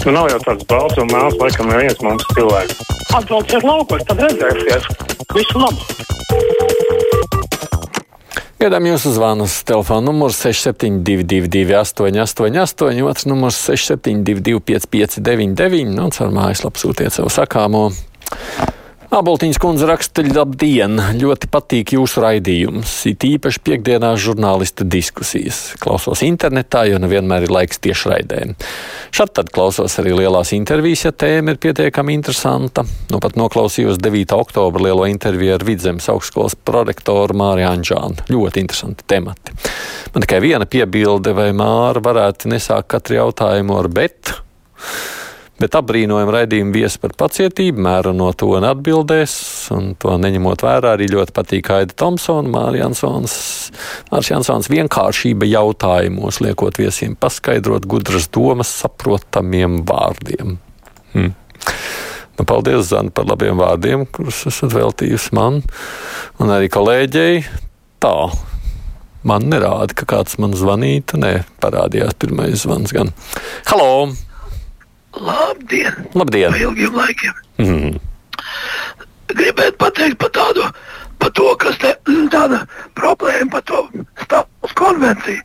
Nu, nav jau tāds balts un mēls, laikam, neviens mums cilvēks. Atbrauciet laukos, tad redzēsiet. Visu labu! Gaidām jūsu zvanus. Telefona numurs 6722, 888, otrs numurs 672, 559, un caur mājaslapu sūtiet savu sakāmo. Aboltiņas kundze raksta, labdien, ļoti patīk jūsu raidījums, it īpaši piekdienās žurnālistu diskusijas. Klausos internetā, jo nevienmēr ir laiks tiešraidēm. Šad tad klausos arī lielās intervijas, ja tēma ir pietiekami interesanta. Nu pat noklausījos 9. oktobra lielo interviju ar Vidzemes augstskolas prorektoru Māriju Anžānu. Ļoti interesanti temati. Man tikai viena piebilde, vai Māra varētu nesākt katru jautājumu ar bet bet apbrīnojam raidījumu viesi par pacietību, mēra no to un atbildēs, un to neņemot vērā arī ļoti patīk Aida Thompsona, Mārija Jansons, Mārs Jansons vienkāršība jautājumos, liekot viesiem paskaidrot gudras domas saprotamiem vārdiem. Hmm. Nu, paldies, Zana, par labiem vārdiem, kurus esat veltījusi man un arī kolēģei. Tā, man nerāda, ka kāds man zvanītu. Nē, parādījās pirmais zvans gan. Halo! Labdien! Labdien! Pa ilgiem laikiem! Mm. Gribētu pateikt par tādu, par to, kas te tāda problēma par to stāvus konvenciju.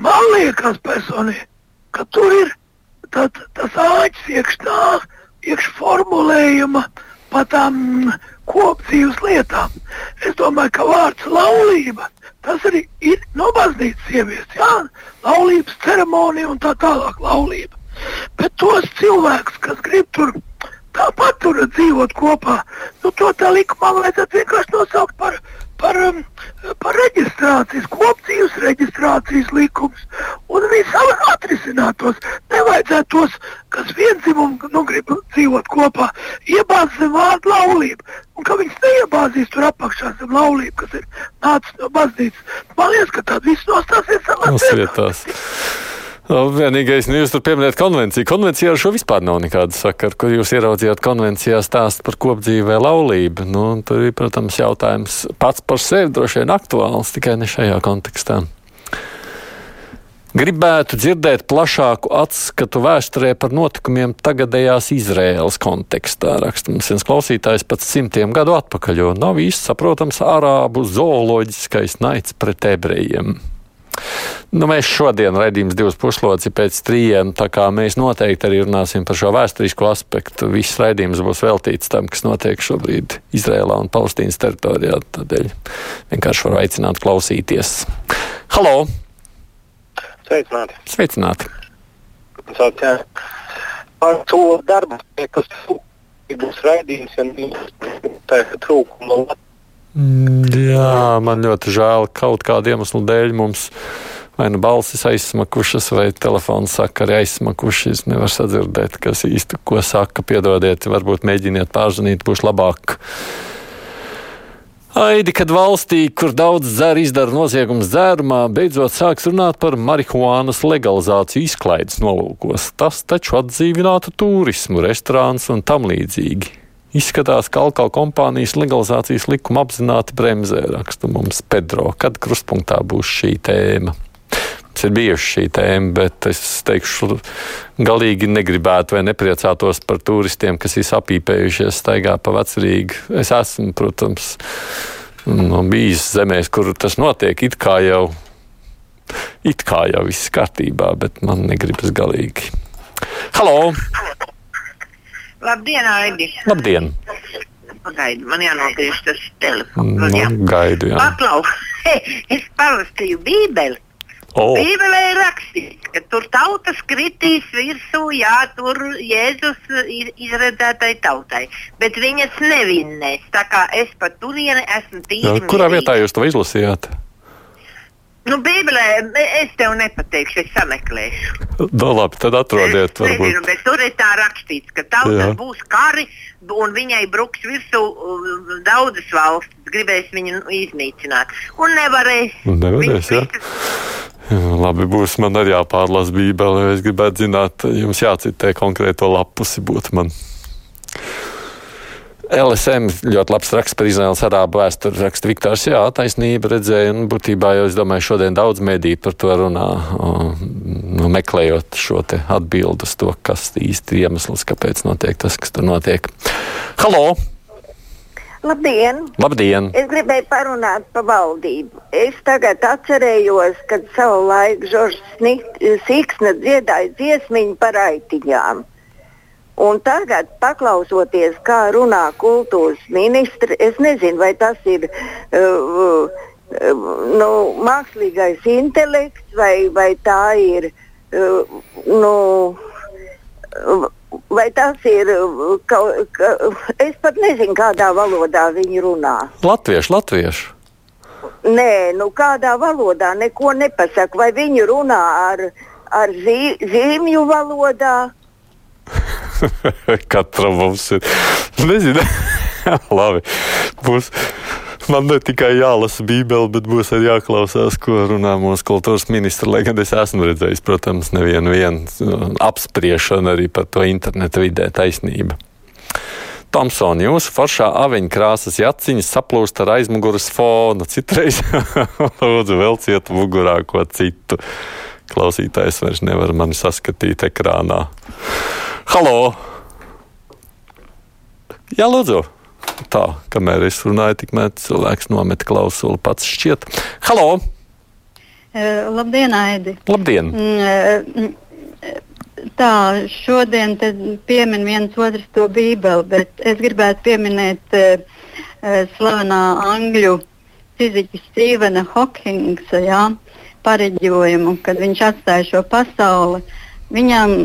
Man liekas personīgi, ka tur ir tad, tas āķis iekš tā, iekš formulējuma par tām kopdzīves lietām. Es domāju, ka vārds laulība, tas arī ir no baznīcas ievies, jā, laulības ceremonija un tā tālāk laulība. Bet tos cilvēkus, kas grib tur tāpat tur dzīvot kopā, nu, to tā likumā vajadzētu vienkārši nosaukt par, par, um, par reģistrācijas, kopdzīves reģistrācijas likums. Un viņi atrisinātos. Nevajadzētu tos, kas vienzimumu nu, grib dzīvot kopā, iebāzt zem vārdu laulību. Un ka viņas neiebāzīs tur apakšā zem laulību, kas ir nācis no baznīcas. Man liekas, ka tāda viss nostāsies savā vietās. Nu, vienīgais, nu, jūs tur pieminējat konvenciju. Konvencijā ar šo vispār nav nekāda sakara. Kur jūs ieraudzījāt konvencijā stāstu par kopdzīvi vai laulību? Nu, tur ir, protams, jautājums pats par sevi droši vien aktuāls, tikai ne šajā kontekstā. Gribētu dzirdēt plašāku atskatu vēsturē par notikumiem tagadējās Izraēlas kontekstā. Raksta mums viens klausītājs pats simtiem gadu atpakaļ, jo nav īsti saprotams arābu zooloģiskais naids pret ebrejiem. Nu, mēs šodien raidījām divas puslodes pēc trījiem, tā kā mēs noteikti arī runāsim par šo vēsturisko aspektu. Viss raidījums būs veltīts tam, kas notiek šobrīd Izrēlā un Palestīnas teritorijā. Tādēļ vienkārši varu aicināt klausīties. Halo! Sveicināti! Sveicināti! Par to darbu, kas būs raidījums, ja tā trūkuma Mm, jā, man ļoti žēl, ka kaut kāda iemesla dēļ mums vai nu balsis aizsmakušas, vai telefons saka arī aizsmakušas. Nevar sadzirdēt, kas īsti ko saka. Piedodiet, varbūt mēģiniet pārzvanīt, būs labāk. Aidi, kad valstī, kur daudz dzer, izdara noziegums dzērumā, beidzot sāks runāt par marihuānas legalizāciju izklaides nolūkos. Tas taču atdzīvinātu turismu, restorāns un tam līdzīgi. Izskatās, ka alkohola kompānijas legalizācijas likuma apzināti bremzē, raksta mums Pedro. Kad krustpunktā būs šī tēma? Mums ir bijusi šī tēma, bet es teikšu, galīgi negribētu vai nepriecātos par turistiem, kas ir sapīpējušies staigā pa vecrīgu. Es esmu, protams, nu, bijis zemēs, kur tas notiek, it kā jau, it kā jau viss kārtībā, bet man negribas galīgi. Halo! Labdien, Aidi! Labdien! Pagaidu, man jānogriež tas telefons. Nu, gaidu, jā. Paklau, es palastīju Bībeli. Oh. Bībelē ir rakstīts, ka tur tautas kritīs virsū, jā, tur Jēzus izredzētai tautai, bet viņas nevinnēs. Tā kā es pa turieni esmu tīri. Jā, kurā vietā jūs to izlasījāt? Nu, Bībelē es tev nepateikšu, es sameklēšu. Nu, labi, tad atrodiet, varbūt. Nezinu, bet tur ir tā rakstīts, ka tautas būs kari un viņai bruks virsū uh, daudzas valstis, gribēs viņu iznīcināt. Un nevarēs. Un nevarēs, jā. jā. Labi, būs man arī jāpārlasa Bībele, es gribētu zināt, jums jācitē konkrēto lapusi būtu man. LSM ļoti labs raksts par Izraels arābu vēsturi. Raksta Viktors, jā, taisnība redzēja, un būtībā jau es domāju, šodien daudz mediju par to runā, nu, meklējot šo te atbildu uz to, kas īsti iemesls, kāpēc notiek tas, kas tur notiek. Halo! Labdien! Labdien! Es gribēju parunāt par valdību. Es tagad atcerējos, kad savu laiku Žoržs Siksna dziedāja dziesmiņu par aitiņām. Un tagad, paklausoties, kā runā kultūras ministri, es nezinu, vai tas ir uh, uh, nu, mākslīgais intelekts vai, vai tā ir. Uh, nu, Vai tas ir, ka, ka, es pat nezinu, kādā valodā viņi runā. Latviešu, latviešu. Nē, nu kādā valodā neko nepasaka. Vai viņi runā ar, ar zīmju valodā? Katram mums ir. Nezinu, labi. Būs. Man ne tikai jālasa Bībele, bet būs arī jāklausās, ko runā mūsu kultūras ministra. Lai gan es esmu redzējis, protams, nevienu uh, apspriešanu arī par to internetu vidē taisnība. Tomsoni, jūsu foršā aviņu krāsas jaciņas saplūst ar aizmugures fonu. Citreiz lūdzu velciet mugurā ko citu. Klausītājs vairs nevar mani saskatīt ekrānā. Halo! Jā, lūdzu! tā, kamēr es runāju, tikmēr cilvēks nomet klausuli pats šķiet. Halo! Uh, labdien, Aidi! Labdien! Uh, tā, šodien piemin viens otrs to bībeli, bet es gribētu pieminēt uh, slavenā angļu fiziķa Stevena Hokingsa jā, pareģojumu, kad viņš atstāja šo pasauli. Viņam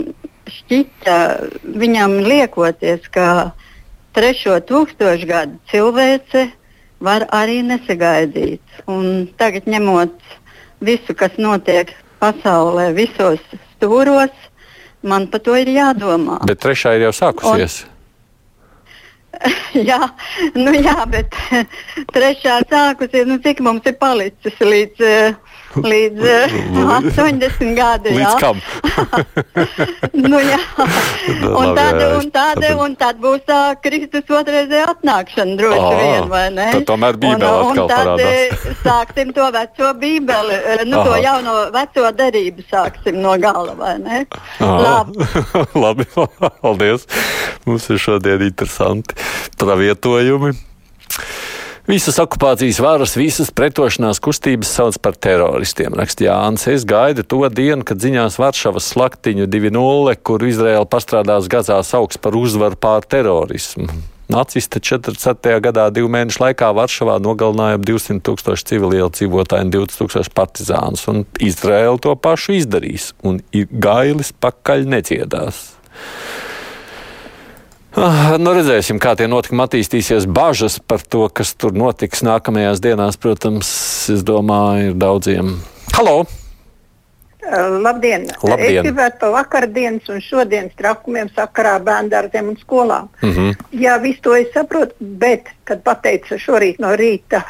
šķita, viņam liekoties, ka trešo tūkstošgadu cilvēce var arī nesagaidīt. Un tagad ņemot visu, kas notiek pasaulē, visos stūros, man par to ir jādomā. Bet trešā ir jau sākusies. Un, jā, nu jā, bet trešā sākusies, nu cik mums ir palicis līdz Līdz uh, 80 gadiem. Līdz kam? nu, jā. un, tad, un, tad, un tad būs tā Kristus otrreizē atnākšana droši oh, vien, vai ne? Tad tomēr bībele un, atkal un tad parādās. sāksim to veco bībeli, nu Aha. to jauno veco darību sāksim no gala, vai ne? Labi. Labi, paldies. Mums ir šodien interesanti pravietojumi. Visas okupācijas varas, visas pretošanās kustības sauc par teroristiem, raksta Jānis. Es gaidu to dienu, kad ziņās Varšavas slaktiņu 2.0, kur Izraela pastrādās Gazās augsts par uzvaru pār terorismu. Nacisti 47. gadā divu mēnešu laikā Varšavā nogalināja ap 200 tūkstoši civiliedzīvotāju un 20 tūkstoši partizānus, un Izraela to pašu izdarīs, un gailis pakaļ nedziedās. Ah, nu, redzēsim, kā tie notikumi attīstīsies. Bažas par to, kas tur notiks nākamajās dienās, protams, es domāju, ir daudziem. Halo! Uh, labdien! Labdien. Es gribētu par vakardienas un šodienas trakumiem sakarā bērndārziem un skolām. Mm -hmm. Jā, visu to es saprotu, bet, kad pateica šorīt no rīta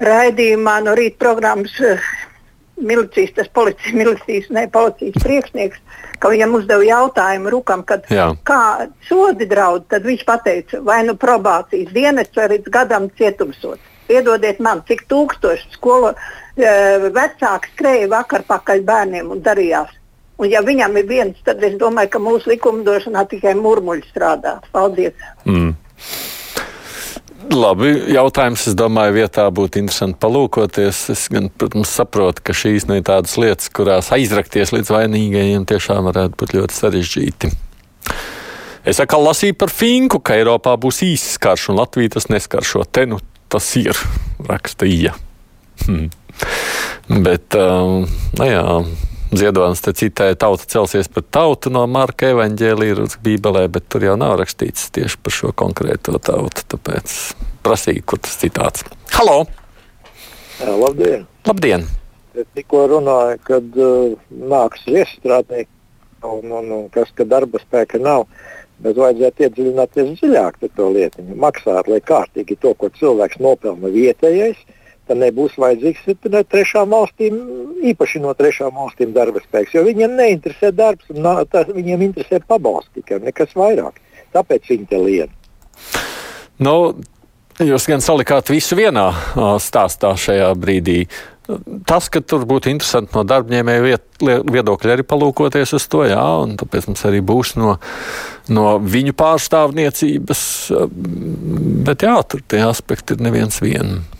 raidījumā, no rīta programmas uh, milicijas, tas policijas, milicijas, ne policijas priekšnieks, ka viņam uzdeva jautājumu Rukam, kad, kā sodi draud, tad viņš teica, vai nu probācijas dienests vai līdz gadam cietumsots. Piedodiet man, cik tūkstoši skolo e, vecāki skrēja vakar pakaļ bērniem un darījās. Un ja viņam ir viens, tad es domāju, ka mūsu likumdošanā tikai murmuļi strādā. Paldies! Mm. Labi, jautājums, es domāju, vietā būtu interesanti palūkoties. Es gan, protams, saprotu, ka šīs ir tādas lietas, kurās aizrakties līdz vainīgajiem tiešām varētu būt ļoti sarežģīti. Es atkal lasīju par Finku, ka Eiropā būs īsts karš un Latvija tas neskaršo. Te nu tas ir rakstīja. Hmm. Bet, um, nu jā, Ziedonis te citēja, tauta celsies pret tautu no Marka evaņģēlīja Bībelē, bet tur jau nav rakstīts tieši par šo konkrēto tautu. Tāpēc prasīju, kur tas citāts. Halo! Jā, labdien! Labdien! Es tikko runāju, kad uh, nāks viestrādnieki un, un, un kas, ka darba spēka nav. Bet vajadzētu iedziļināties dziļāk par to lietu. Maksāt, lai kārtīgi to, ko cilvēks nopelna vietējais, tad nebūs vajadzīgs no trešām valstīm, īpaši no trešām valstīm darba spēks. Jo viņiem neinteresē darbs, un tas, viņiem interesē pabalsti tikai nekas vairāk. Tāpēc viņi te lien. Nu, jūs gan salikāt visu vienā stāstā šajā brīdī. Tas, ka tur būtu interesanti no darbņēmēju viedokļa arī palūkoties uz to, jā, un tāpēc mums arī būs no, no viņu pārstāvniecības. Bet jā, tur tie aspekti ir neviens viens.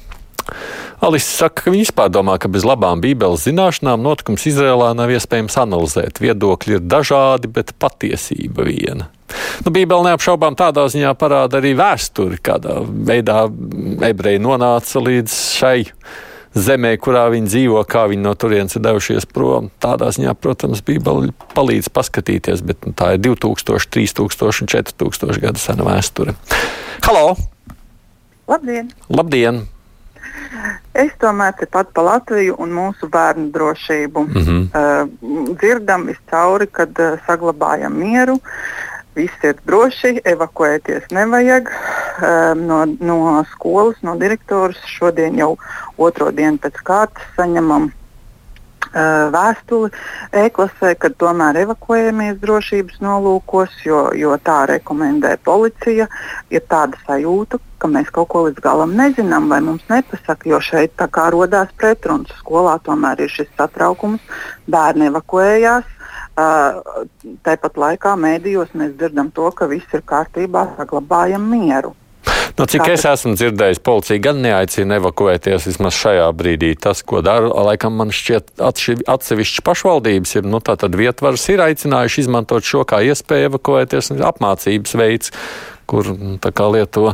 Alis saka, ka viņi vispār domā, ka bez labām Bībeles zināšanām notikums Izrēlā nav iespējams analizēt. Viedokļi ir dažādi, bet patiesība viena. Nu, Bībele neapšaubām tādā ziņā parāda arī vēsturi, kādā veidā ebreji nonāca līdz šai zemē, kurā viņi dzīvo, kā viņi no turienes ir devušies prom. Tādā ziņā, protams, Bībele palīdz paskatīties, bet nu, tā ir 2000, 3000 un 4000 gadu sena vēsture. Halo! Labdien! Labdien! Es tomēr tepat par Latviju un mūsu bērnu drošību. Mm -hmm. uh, dzirdam viscauri, kad uh, saglabājam mieru. Viss ir droši, evakuēties nevajag. Uh, no, no skolas, no direktoras šodien jau otro dienu pēc kārtas saņemam Uh, vēstuli e-klasē, kad tomēr evakuējamies drošības nolūkos, jo, jo tā rekomendē policija. Ir tāda sajūta, ka mēs kaut ko līdz galam nezinām vai mums nepasaka, jo šeit tā kā rodās pretruns. Skolā tomēr ir šis satraukums, bērni evakuējās. Uh, tāpat laikā mēdījos mēs dzirdam to, ka viss ir kārtībā, saglabājam mieru. Nu, cik es esmu dzirdējis, policija gan neaicina evakuēties vismaz šajā brīdī. Tas, ko dara, laikam man šķiet atsevišķas pašvaldības, ir, nu, tātad vietvaras ir aicinājuši izmantot šo kā iespēju evakuēties, apmācības veids, kur nu, lieto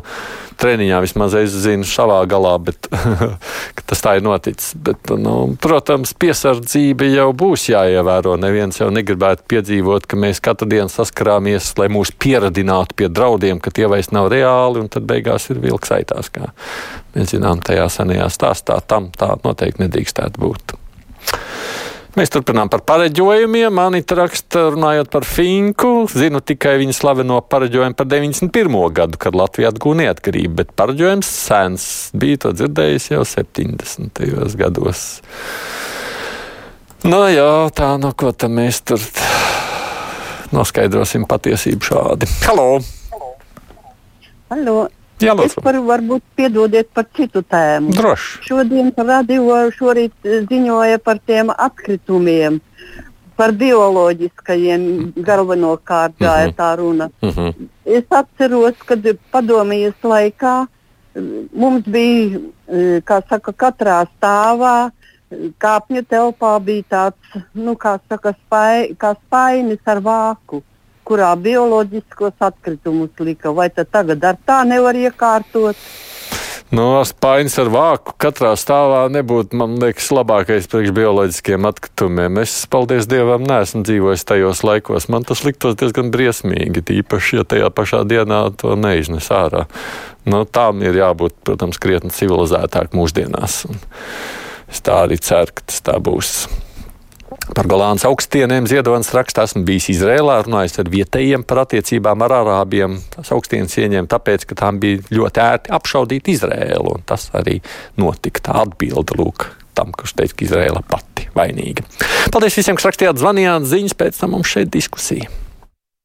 treniņā vismaz es zinu savā galā, bet tas tā ir noticis. Bet, nu, protams, piesardzība jau būs jāievēro. Neviens jau negribētu piedzīvot, ka mēs katru dienu saskarāmies, lai mūs pieradinātu pie draudiem, ka tie vairs nav reāli, un tad beigās ir vilks aitās, kā mēs zinām tajā senajā stāstā. Tam tā noteikti nedrīkstētu būt. Mēs turpinām par pareģojumiem. Anita raksta, runājot par Finku. Zinu tikai viņa slaveno pareģojumu par 91. gadu, kad Latvija atgūta neatkarību, bet pareģojums sens bija to dzirdējis jau 70. gados. Nu, jā, tā no ko tam mēs tur noskaidrosim patiesību šādi. Halo! Halo. Jā, lūdzu. es varu varbūt piedodiet par citu tēmu. Droši. Šodien radio šorīt eh, ziņoja par tiem atkritumiem, par bioloģiskajiem galvenokārt gāja Mhm. tā runa. Mm -hmm. Es atceros, kad padomjas laikā eh, mums bija, eh, kā saka, katrā stāvā kāpņu telpā bija tāds, nu, kā saka, spai, kā spainis ar vāku, kurā bioloģiskos atkritumus lika. Vai tagad ar tā nevar iekārtot? No spaiņas ar vāku katrā stāvā nebūtu, man liekas, labākais priekš bioloģiskiem atkritumiem. Es, paldies Dievam, neesmu dzīvojis tajos laikos. Man tas liktos diezgan briesmīgi, tīpaši, ja tajā pašā dienā to neiznes ārā. Nu, tām ir jābūt, protams, krietni civilizētāk mūsdienās. Un es tā arī ceru, ka tas tā būs. Par Golānas augstieniem Ziedonis rakstā esmu bijis Izrēlā, runājis ar vietējiem par attiecībām ar arābiem. Tas augstienes ieņēma tāpēc, ka tām bija ļoti ērti apšaudīt Izrēlu, un tas arī notika. Tā atbilde lūk tam, kurš teica, ka Izrēla pati vainīga. Paldies visiem, kas rakstījāt, zvanījāt ziņas, pēc tam mums šeit diskusija.